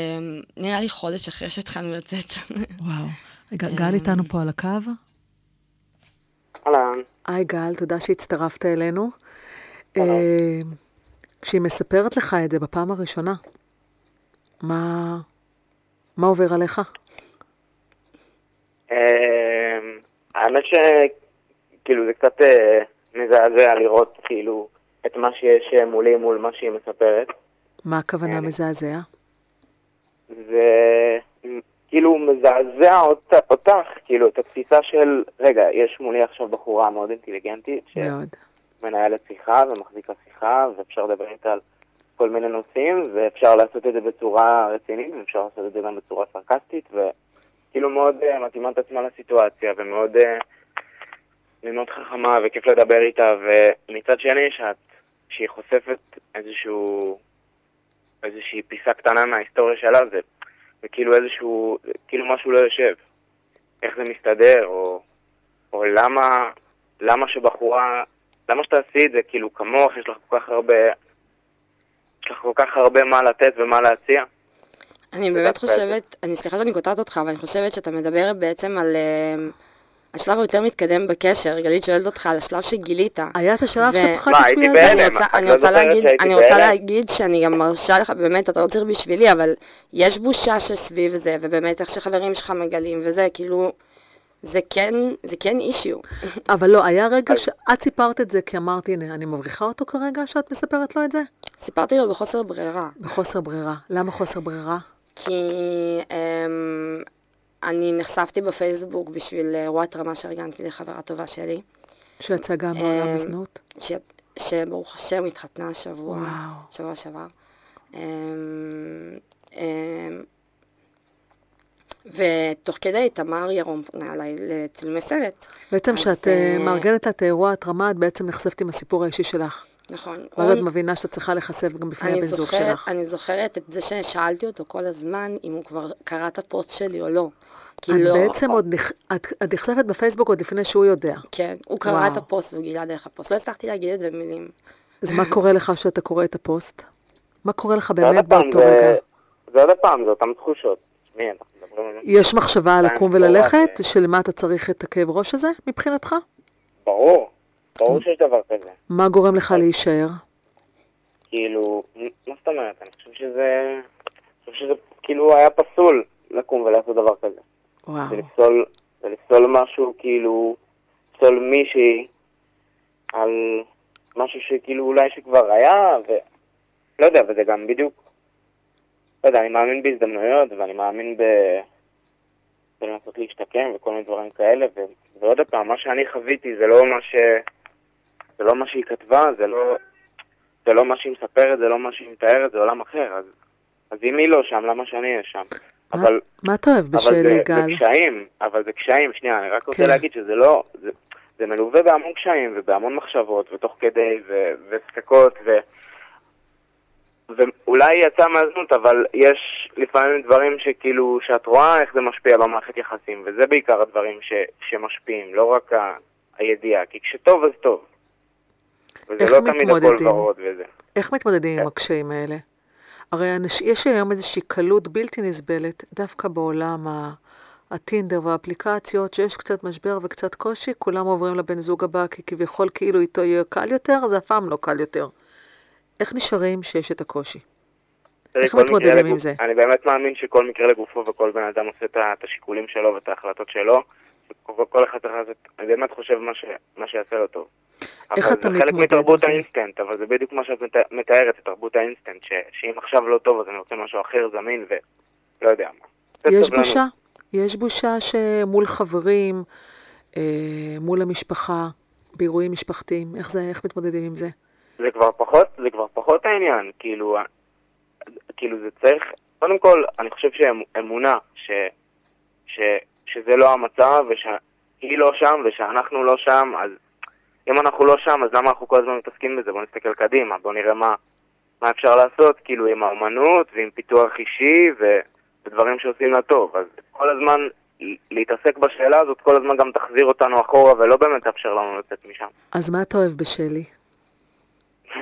נראה לי חודש אחרי שהתחלנו לצאת. וואו. גל איתנו פה על הקו? אהלן. היי גל, תודה שהצטרפת אלינו. אה, כשהיא מספרת לך את זה בפעם הראשונה, מה, מה עובר עליך? האמת שכאילו זה קצת אה, מזעזע לראות כאילו את מה שיש מולי מול מה שהיא מספרת. מה הכוונה מזעזע? זה כאילו מזעזע אותך, אותך, כאילו, את התפיסה של, רגע, יש מולי עכשיו בחורה מאוד אינטליגנטית, שמנהלת שיחה ומחזיקה שיחה, ואפשר לדבר איתה על כל מיני נושאים, ואפשר לעשות את זה בצורה רצינית, ואפשר לעשות את זה גם בצורה סרקסטית, וכאילו מאוד uh, מתאימה את עצמה לסיטואציה, ומאוד uh, מאוד חכמה, וכיף לדבר איתה, ומצד שני, שאת, שהיא חושפת איזשהו, איזושהי פיסה קטנה מההיסטוריה שלה, זה וכאילו איזשהו, כאילו משהו לא יושב. איך זה מסתדר, או, או למה, למה שבחורה, למה שתעשי את זה, כאילו כמוך, יש לך כל כך הרבה, יש לך כל כך הרבה מה לתת ומה להציע. אני באמת חושבת, אני סליחה שאני קוטעת אותך, אבל אני חושבת שאתה מדבר בעצם על... Uh, השלב היותר מתקדם בקשר, גלית שואלת אותך על השלב שגילית. היה את השלב שפחדת שהוא יעזור. אני רוצה להגיד, אני רוצה להגיד שאני גם מרשה לך, באמת, אתה לא צריך בשבילי, אבל יש בושה שסביב זה, ובאמת איך שחברים שלך מגלים, וזה כאילו, זה כן, זה כן אישיו. *laughs* אבל לא, היה רגע שאת סיפרת את זה, כי אמרת, הנה, אני מבריחה אותו כרגע שאת מספרת לו את זה? סיפרתי לו בחוסר ברירה. בחוסר ברירה. למה חוסר ברירה? כי... אמ, אני נחשפתי בפייסבוק בשביל אירוע התרמה שארגנתי לחברה טובה שלי. שיצאה מעולם אמ, הזנות? שברוך השם התחתנה השבוע, שבוע שעבר. אמ, אמ, ותוך כדי תמר ירום פונה אליי לצילומי סרט. בעצם כשאת אה, אה, מארגנת את האירוע התרמה, את בעצם נחשפת עם הסיפור האישי שלך. נכון. ואז את מבינה שאת צריכה להיחשף גם בפני הבן זוג שלך. אני זוכרת את זה ששאלתי אותו כל הזמן, אם הוא כבר קרא את הפוסט שלי או לא. כי לא... בעצם עוד, נכ... את, את נחשפת בפייסבוק עוד לפני שהוא יודע. כן, הוא קרא וואו. את הפוסט והוא גילה דרך הפוסט. לא הצלחתי להגיד את זה במילים. אז מה קורה לך כשאתה קורא את הפוסט? מה קורה לך באמת באותו זה... רגע? זה עוד פעם, זה אותן תחושות. מי, יש מחשבה על לקום וללכת, של מה אתה צריך את הכאב ראש הזה, מבחינתך? ברור, ברור שיש דבר כזה. מה גורם לך להישאר? כאילו, מה זאת אומרת? אני חושב שזה... אני חושב שזה כאילו היה פסול לקום ולעשות דבר כזה. וואו. ולפסול, ולפסול משהו, כאילו, לפסול מישהי על משהו שכאילו אולי שכבר היה, ולא יודע, וזה גם בדיוק, לא יודע, אני מאמין בהזדמנויות, ואני מאמין ב... בלנסות להשתקם וכל מיני דברים כאלה, ו... ועוד פעם, מה שאני חוויתי זה לא מה ש... זה לא מה שהיא כתבה, זה לא, זה לא מה שהיא מספרת, זה לא מה שהיא מתארת, זה עולם אחר, אז, אז אם היא לא שם, למה שאני אהיה שם? אבל... מה אתה אוהב בשלי, גל? אבל זה קשיים, אבל זה קשיים, שנייה, אני רק רוצה כן. להגיד שזה לא... זה, זה מלווה בהמון קשיים ובהמון מחשבות, ותוך כדי, וספקות, ו... ואולי יצאה מהזנות, אבל יש לפעמים דברים שכאילו, שאת רואה איך זה משפיע במערכת יחסים, וזה בעיקר הדברים ש, שמשפיעים, לא רק ה, הידיעה, כי כשטוב אז טוב. וזה לא תמיד הכל ורוד וזה. איך מתמודדים עם כן. הקשיים האלה? הרי אנש, יש היום איזושהי קלות בלתי נסבלת, דווקא בעולם הטינדר והאפליקציות, שיש קצת משבר וקצת קושי, כולם עוברים לבן זוג הבא, כי כביכול כאילו איתו יהיה קל יותר, זה אף פעם לא קל יותר. איך נשארים שיש את הקושי? איך מתמודדים עם זה? אני באמת מאמין שכל מקרה לגופו וכל בן אדם עושה את השיקולים שלו ואת ההחלטות שלו. כל אחד צריך לעשות, אני באמת חושב מה, ש, מה שיעשה לו טוב. איך אתה מתמודד עם זה? זה חלק מתרבות האינסטנט, אבל זה בדיוק מה שאת מתארת, תרבות האינסטנט, ש, שאם עכשיו לא טוב אז אני רוצה משהו אחר זמין ולא יודע מה. יש בושה? יש בושה שמול חברים, אה, מול המשפחה, באירועים משפחתיים, איך זה, איך מתמודדים עם זה? זה כבר פחות, זה כבר פחות העניין, כאילו, כאילו זה צריך, קודם כל, אני חושב שאמונה, ש, ש, שזה לא המצב, ושהיא לא שם ושאנחנו לא שם, אז אם אנחנו לא שם, אז למה אנחנו כל הזמן מתעסקים בזה? בואו נסתכל קדימה, בואו נראה מה, מה אפשר לעשות, כאילו, עם האומנות ועם פיתוח אישי ו, ודברים שעושים לה טוב. אז כל הזמן להתעסק בשאלה הזאת, כל הזמן גם תחזיר אותנו אחורה ולא באמת תאפשר לנו לצאת משם. אז מה אתה אוהב בשלי? *laughs*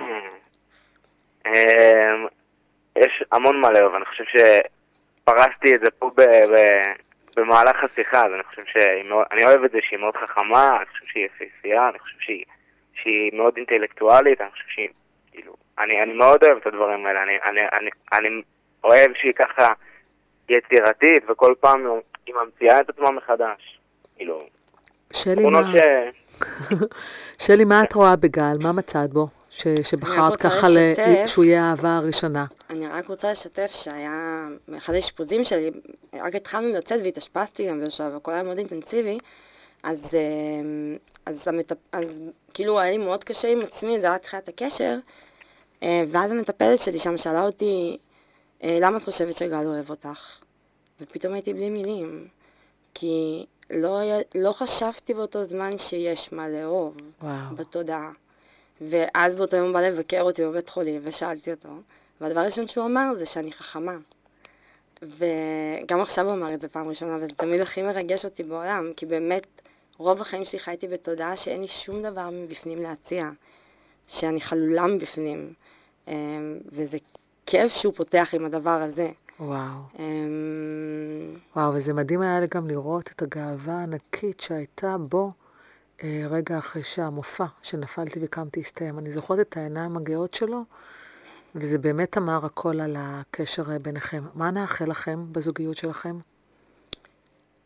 אמ, יש המון מה לאהוב, אני חושב שפרסתי את זה פה במהלך השיחה, אז אני חושב שאני אוהב את זה שהיא מאוד חכמה, אני חושב שהיא יפהפייה, אני חושב שהיא, שהיא מאוד אינטלקטואלית, אני חושב שהיא, כאילו, אני, אני מאוד אוהב את הדברים האלה, אני, אני, אני, אני אוהב שהיא ככה יצירתית, וכל פעם היא ממציאה את עצמה מחדש, כאילו, שלי, מה... ש... *laughs* שלי, מה את רואה בגל? מה מצאת בו? ש, שבחרת ככה, לשתף, ל, שהוא יהיה האהבה הראשונה. אני רק רוצה לשתף שהיה, מאחד האשפוזים שלי, רק התחלנו לצאת והתאשפזתי גם בשלב, הכל היה מאוד אינטנסיבי, אז, אה, אז, המטפ... אז כאילו היה לי מאוד קשה עם עצמי, זה היה תחילת הקשר, אה, ואז המטפלת שלי שם שאלה אותי, אה, למה את חושבת שגל אוהב אותך? ופתאום הייתי בלי מילים, כי לא, לא חשבתי באותו זמן שיש מה לאהוב וואו. בתודעה. ואז באותו יום הוא בא לבקר אותי בבית חולים, ושאלתי אותו, והדבר הראשון שהוא אמר זה שאני חכמה. וגם עכשיו הוא אמר את זה פעם ראשונה, וזה תמיד הכי מרגש אותי בעולם, כי באמת, רוב החיים שלי חייתי בתודעה שאין לי שום דבר מבפנים להציע, שאני חלולה מבפנים, אמ, וזה כיף שהוא פותח עם הדבר הזה. וואו. אמ, וואו, וזה מדהים היה גם לראות את הגאווה הענקית שהייתה בו. אה, רגע אחרי שהמופע שנפלתי וקמתי הסתיים. אני זוכרת את העיניים הגאות שלו, וזה באמת אמר הכל על הקשר ביניכם. מה נאחל לכם בזוגיות שלכם?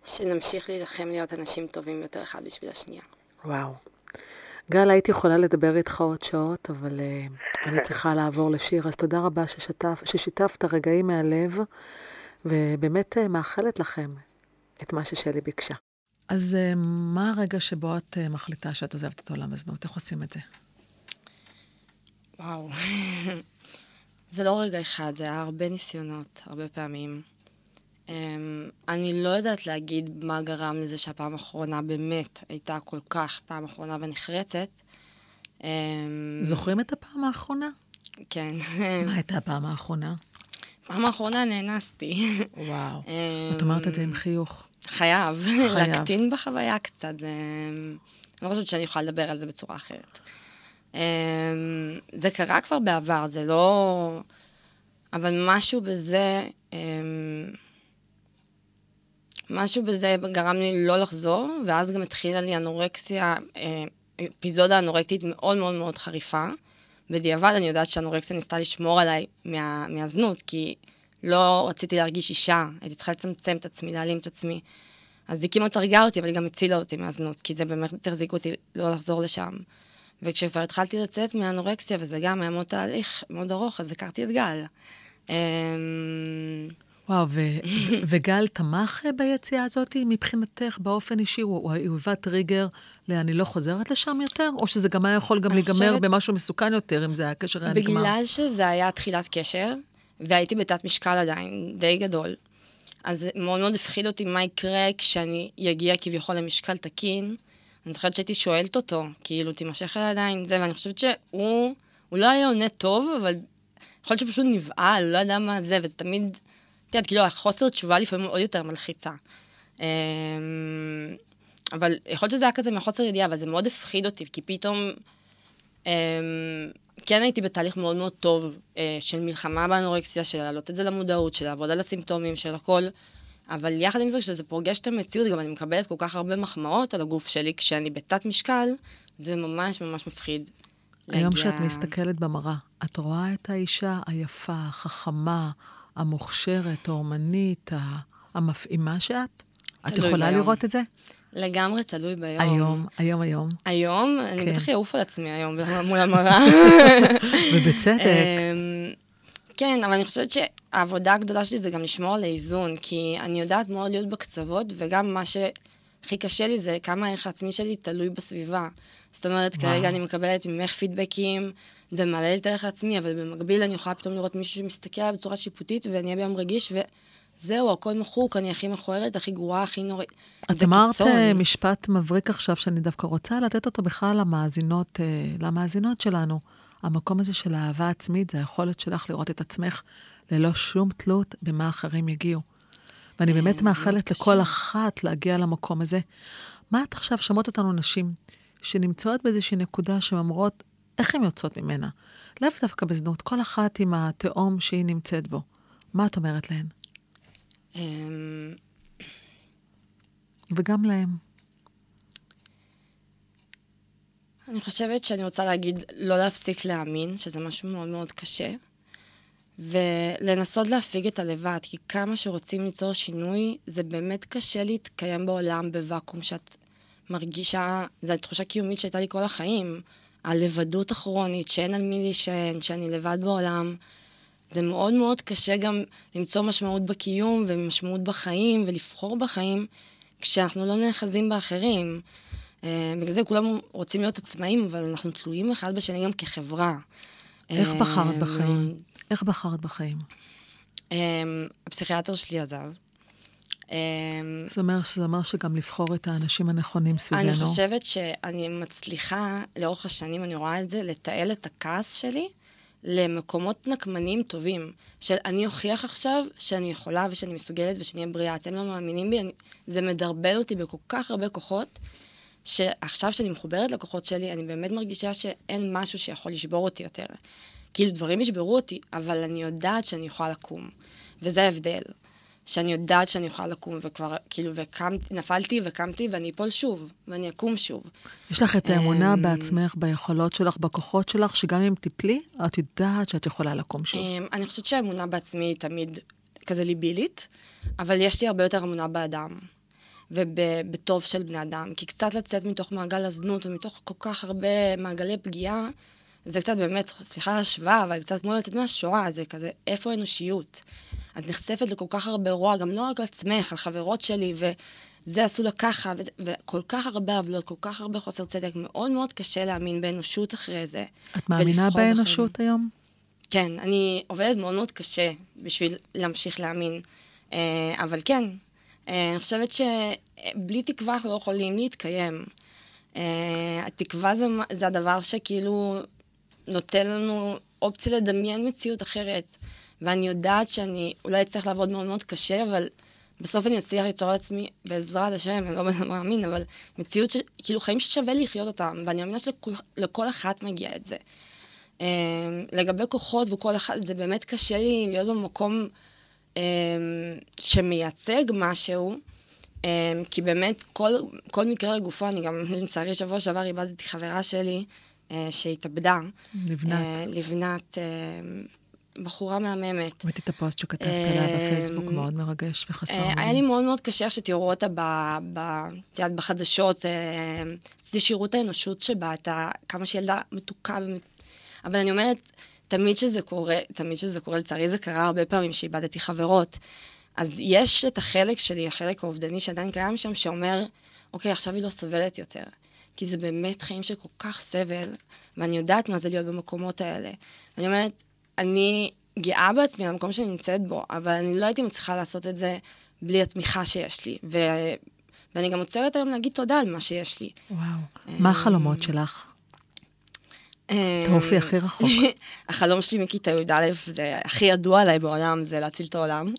שנמשיך להילחם להיות אנשים טובים יותר אחד בשביל השנייה. וואו. גל, הייתי יכולה לדבר איתך עוד שעות, אבל uh, אני צריכה לעבור לשיר, אז תודה רבה ששתף, ששיתפת רגעים מהלב, ובאמת uh, מאחלת לכם את מה ששלי ביקשה. אז אה, מה הרגע שבו את אה, מחליטה שאת עוזבת את עולם הזנות? איך עושים את זה? וואו. *laughs* זה לא רגע אחד, זה היה הרבה ניסיונות, הרבה פעמים. Um, אני לא יודעת להגיד מה גרם לזה שהפעם האחרונה באמת הייתה כל כך פעם אחרונה ונחרצת. Um, זוכרים את הפעם האחרונה? כן. מה *laughs* הייתה הפעם האחרונה? פעם האחרונה נאנסתי. וואו. *laughs* את אומרת את זה עם חיוך. חייב, להקטין בחוויה קצת, זה... אני לא חושבת שאני יכולה לדבר על זה בצורה אחרת. אמ, זה קרה כבר בעבר, זה לא... אבל משהו בזה, אמ, משהו בזה גרם לי לא לחזור, ואז גם התחילה לי אנורקסיה, אה, אפיזודה אנורקטית מאוד מאוד מאוד חריפה. בדיעבד אני יודעת שאנורקסיה ניסתה לשמור עליי מה, מהזנות, כי לא רציתי להרגיש אישה, הייתי צריכה לצמצם את עצמי, להעלים את עצמי. אז היא כמעט הרגה אותי, אבל היא גם הצילה אותי מהזנות, כי זה באמת החזיק אותי לא לחזור לשם. וכשכבר התחלתי לצאת מהאנורקסיה, וזה גם היה מאוד תהליך מאוד ארוך, אז הכרתי את גל. אמ, וואו, ו- *laughs* וגל תמך ביציאה הזאת מבחינתך באופן אישי? הוא היווה טריגר ל"אני לא חוזרת לשם יותר"? או שזה גם היה יכול גם להיגמר חושבת... במשהו מסוכן יותר, אם זה היה קשר היה נגמר? בגלל שזה היה תחילת קשר, והייתי בתת משקל עדיין, די גדול. אז מאוד מאוד הפחיד אותי מה יקרה כשאני אגיע כביכול למשקל תקין. אני זוכרת שהייתי שואלת אותו, כאילו, תימשך אליי עדיין זה, ואני חושבת שהוא, הוא לא היה עונה טוב, אבל יכול להיות שפשוט נבהל, לא ידע מה זה, וזה תמיד, את יודעת, כאילו, החוסר תשובה לפעמים עוד יותר מלחיצה. אמ, אבל יכול להיות שזה היה כזה מחוסר ידיעה, אבל זה מאוד הפחיד אותי, כי פתאום... אמ, כן הייתי בתהליך מאוד מאוד טוב אה, של מלחמה באנורקסיה, של להעלות את זה למודעות, של לעבוד על הסימפטומים, של הכל. אבל יחד עם זה, כשזה פוגש את המציאות, גם אני מקבלת כל כך הרבה מחמאות על הגוף שלי, כשאני בתת משקל, זה ממש ממש מפחיד. היום להגיע... שאת מסתכלת במראה, את רואה את האישה היפה, החכמה, המוכשרת, האומנית, המפעימה שאת? את יכולה. לראות את זה? לגמרי תלוי ביום. היום, היום, היום. היום? כן. אני בטח אעוף על עצמי היום מול המראה. *laughs* ובצדק. אמ, כן, אבל אני חושבת שהעבודה הגדולה שלי זה גם לשמור על האיזון, כי אני יודעת מאוד להיות בקצוות, וגם מה שהכי קשה לי זה כמה הערך העצמי שלי תלוי בסביבה. זאת אומרת, וואו. כרגע אני מקבלת ממך פידבקים, זה מעלה לי את הערך העצמי, אבל במקביל אני יכולה פתאום לראות מישהו שמסתכל עליי בצורה שיפוטית, ואני אהיה ביום רגיש, וזהו, הכל מחוק, אני הכי מכוערת, הכי גרועה, הכי נוראית. את אמרת אה, משפט מבריק עכשיו, שאני דווקא רוצה לתת אותו בכלל למאזינות, אה, למאזינות שלנו. המקום הזה של אהבה עצמית, זה היכולת שלך לראות את עצמך ללא שום תלות במה אחרים יגיעו. ואני אה, באמת מאחלת לכל אחת להגיע למקום הזה. מה את עכשיו שומעות אותנו נשים שנמצאות באיזושהי נקודה שהן אומרות, איך הן יוצאות ממנה? לאו דווקא בזנות, כל אחת עם התהום שהיא נמצאת בו. מה את אומרת להן? אמ, וגם להם. אני חושבת שאני רוצה להגיד לא להפסיק להאמין, שזה משהו מאוד מאוד קשה, ולנסות להפיג את הלבד, כי כמה שרוצים ליצור שינוי, זה באמת קשה להתקיים בעולם בוואקום שאת מרגישה, זו תחושה קיומית שהייתה לי כל החיים. הלבדות הכרונית, שאין על מי להישען, שאני לבד בעולם. זה מאוד מאוד קשה גם למצוא משמעות בקיום ומשמעות בחיים ולבחור בחיים כשאנחנו לא נאחזים באחרים. אה, בגלל זה כולם רוצים להיות עצמאים, אבל אנחנו תלויים אחד בשני גם כחברה. איך אה, בחרת בחיים? איך בחרת בחיים? אה, הפסיכיאטר שלי עזב. זה אומר, זה אומר שגם לבחור את האנשים הנכונים סביבנו. אני חושבת שאני מצליחה, לאורך השנים, אני רואה את זה, לתעל את הכעס שלי למקומות נקמניים טובים. של אני אוכיח עכשיו שאני יכולה ושאני מסוגלת ושאני אהיה בריאה. אתם לא מאמינים בי, אני, זה מדרבל אותי בכל כך הרבה כוחות, שעכשיו שאני מחוברת לכוחות שלי, אני באמת מרגישה שאין משהו שיכול לשבור אותי יותר. כאילו, דברים ישברו אותי, אבל אני יודעת שאני יכולה לקום. וזה ההבדל. שאני יודעת שאני יכולה לקום, וכבר, כאילו, וקמתי, נפלתי וקמתי, ואני אפול שוב, ואני אקום שוב. יש לך את האמונה אמ, בעצמך, ביכולות שלך, בכוחות שלך, שגם אם תפלי, את יודעת שאת יכולה לקום שוב. אמ, אני חושבת שהאמונה בעצמי היא תמיד כזה ליבילית, אבל יש לי הרבה יותר אמונה באדם. ובטוב של בני אדם. כי קצת לצאת מתוך מעגל הזנות ומתוך כל כך הרבה מעגלי פגיעה, זה קצת באמת, סליחה על ההשוואה, אבל קצת כמו לצאת מהשואה, זה כזה, איפה האנושיות? את נחשפת לכל כך הרבה רוע, גם לא רק על עצמך, על חברות שלי, וזה עשו לה ככה, וזה, וכל כך הרבה עוולות, כל כך הרבה חוסר צדק, מאוד מאוד קשה להאמין באנושות אחרי זה. את מאמינה באנושות בחיים. היום? כן, אני עובדת מאוד מאוד קשה בשביל להמשיך להאמין. אה, אבל כן, אה, אני חושבת שבלי תקווה אנחנו לא יכולים להתקיים. אה, התקווה זה, זה הדבר שכאילו נותן לנו אופציה לדמיין מציאות אחרת. ואני יודעת שאני אולי אצטרך לעבוד מאוד מאוד קשה, אבל בסוף אני אצליח ליצור לעצמי, בעזרת השם, אני לא *laughs* מאמין, אבל מציאות, ש... כאילו חיים ששווה לחיות אותם, ואני מאמינה שלכל אחת מגיע את זה. Um, לגבי כוחות וכל אחת, זה באמת קשה לי להיות במקום um, שמייצג משהו, um, כי באמת כל, כל מקרה לגופו, אני גם, לצערי, שבוע שעבר איבדתי חברה שלי שהתאבדה. לבנת. Uh, לבנת. Uh, בחורה מהממת. ראיתי את הפוסט שכתבת עליה בפייסבוק, מאוד מרגש וחסר. היה לי מאוד מאוד קשה שתראו אותה בחדשות, זה שירות האנושות שבה, את כמה שהיא ילדה מתוקה. אבל אני אומרת, תמיד שזה קורה, תמיד שזה קורה, לצערי זה קרה הרבה פעמים שאיבדתי חברות. אז יש את החלק שלי, החלק האובדני שעדיין קיים שם, שאומר, אוקיי, עכשיו היא לא סובלת יותר. כי זה באמת חיים של כל כך סבל, ואני יודעת מה זה להיות במקומות האלה. ואני אומרת, אני גאה בעצמי על המקום שאני נמצאת בו, אבל אני לא הייתי מצליחה לעשות את זה בלי התמיכה שיש לי. ו... ואני גם עוצרת היום להגיד תודה על מה שיש לי. וואו. מה החלומות שלך? תעופי הכי רחוק. *laughs* החלום שלי מכיתה י"א, זה הכי ידוע עליי בעולם, זה להציל את העולם. *laughs*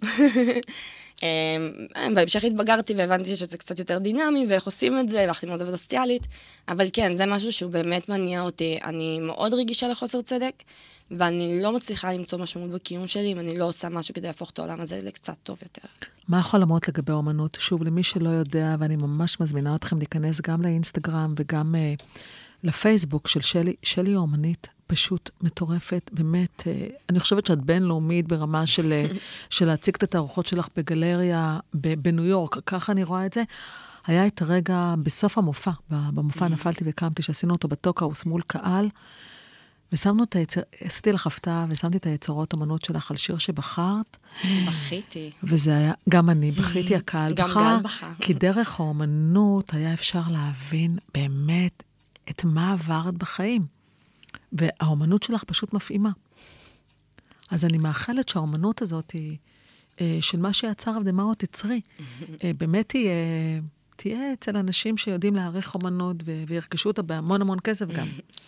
אמ, בהמשך התבגרתי והבנתי שזה קצת יותר דינמי, ואיך עושים את זה, והלכתי ללמוד עבודה סוציאלית. אבל כן, זה משהו שהוא באמת מניע אותי. אני מאוד רגישה לחוסר צדק, ואני לא מצליחה למצוא משמעות בקיום שלי אם אני לא עושה משהו כדי להפוך את העולם הזה לקצת טוב יותר. מה החלומות לגבי אומנות? שוב, למי שלא יודע, ואני ממש מזמינה אתכם להיכנס גם לאינסטגרם וגם uh, לפייסבוק של שלי, שלי אומנית. פשוט מטורפת, באמת, אה, אני חושבת שאת בינלאומית ברמה של, אה, *laughs* של להציג את התערוכות שלך בגלריה בניו יורק, ככה אני רואה את זה. היה את הרגע בסוף המופע, במופע mm. נפלתי וקמתי, שעשינו אותו בטוקהאוס מול קהל, ושמנו את היצר... עשיתי לך הפתעה ושמתי את היצרות אמנות שלך על שיר שבחרת. בכיתי. וזה היה, גם אני בכיתי, הקהל בכה. גם גל בכה. כי דרך האומנות היה אפשר להבין באמת את מה עברת בחיים. והאומנות שלך פשוט מפעימה. אז אני מאחלת שהאומנות הזאת היא, אה, של מה שיצר דמעות תצרי, *laughs* אה, באמת תהיה, תהיה אצל אנשים שיודעים להעריך אומנות וירכשו אותה בהמון המון כסף גם.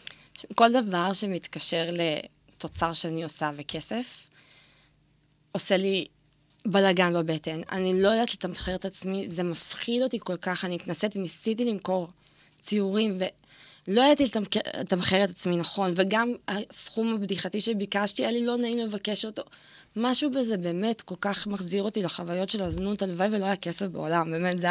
*laughs* כל דבר שמתקשר לתוצר שאני עושה וכסף, עושה לי בלאגן בבטן. אני לא יודעת לתמחר את עצמי, זה מפחיד אותי כל כך. אני התנסיתי, ניסיתי למכור ציורים, ו... לא ידעתי לתמחר את עצמי נכון, וגם הסכום הבדיחתי שביקשתי, היה לי לא נעים לבקש אותו. משהו בזה באמת כל כך מחזיר אותי לחוויות של הזנות, הלוואי ולא היה כסף בעולם, באמת, זה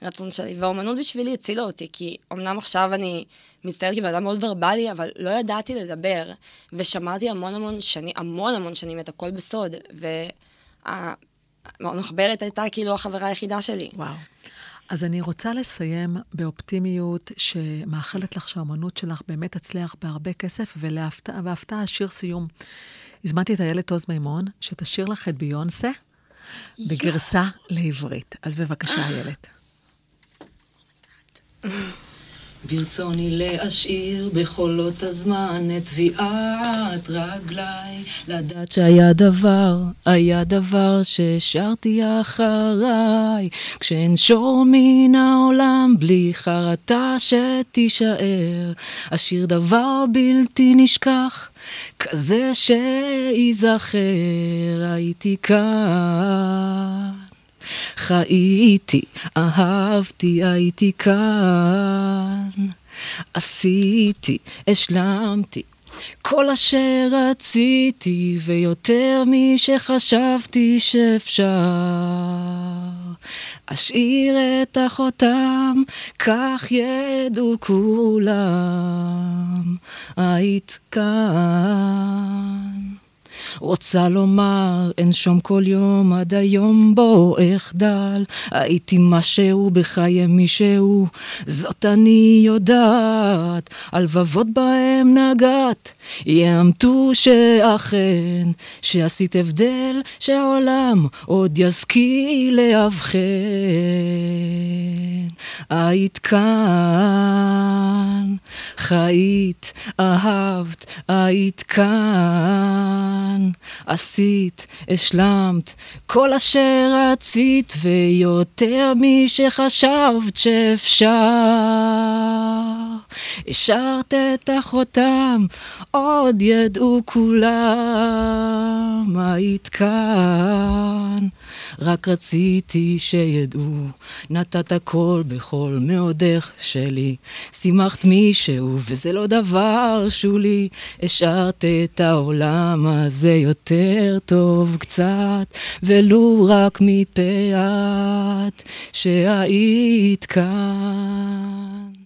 הרצון שלי. והאומנות בשבילי הצילה אותי, כי אמנם עכשיו אני מצטערת כבן אדם מאוד ורבלי, אבל לא ידעתי לדבר, ושמרתי המון המון שנים, המון המון שנים את הכל בסוד, והמחברת הייתה כאילו החברה היחידה שלי. וואו. אז אני רוצה לסיים באופטימיות, שמאחלת לך שהאמנות שלך באמת תצליח בהרבה כסף, והפתעה, שיר סיום. הזמנתי את איילת עוז מימון, שתשאיר לך את ביונסה בגרסה לעברית. אז בבקשה, איילת. *laughs* ברצוני להשאיר בחולות הזמן את טביעת רגליי, לדעת שהיה דבר, היה דבר שהשארתי אחריי, כשאנשור מן העולם בלי חרטה שתישאר, אשאיר דבר בלתי נשכח, כזה שייזכר, הייתי כאן. חייתי, אהבתי, הייתי כאן. עשיתי, השלמתי, כל אשר רציתי, ויותר משחשבתי שאפשר. אשאיר את החותם, כך ידעו כולם, היית כאן. רוצה לומר, אנשום כל יום עד היום בו אחדל. הייתי משהו בחיי מישהו, זאת אני יודעת. הלבבות בהם נגעת, יאמתו שאכן, שעשית הבדל, שהעולם עוד ישכיל לאבחן. היית כאן, חיית, אהבת, היית כאן. עשית, השלמת, כל אשר רצית, ויותר משחשבת שאפשר. השארת את החותם, עוד ידעו כולם, היית כאן. רק רציתי שידעו, נתת הכל בכל מאודך שלי. שימחת מישהו, וזה לא דבר שולי. השארת את העולם הזה יותר טוב קצת, ולו רק מפאת שהיית כאן.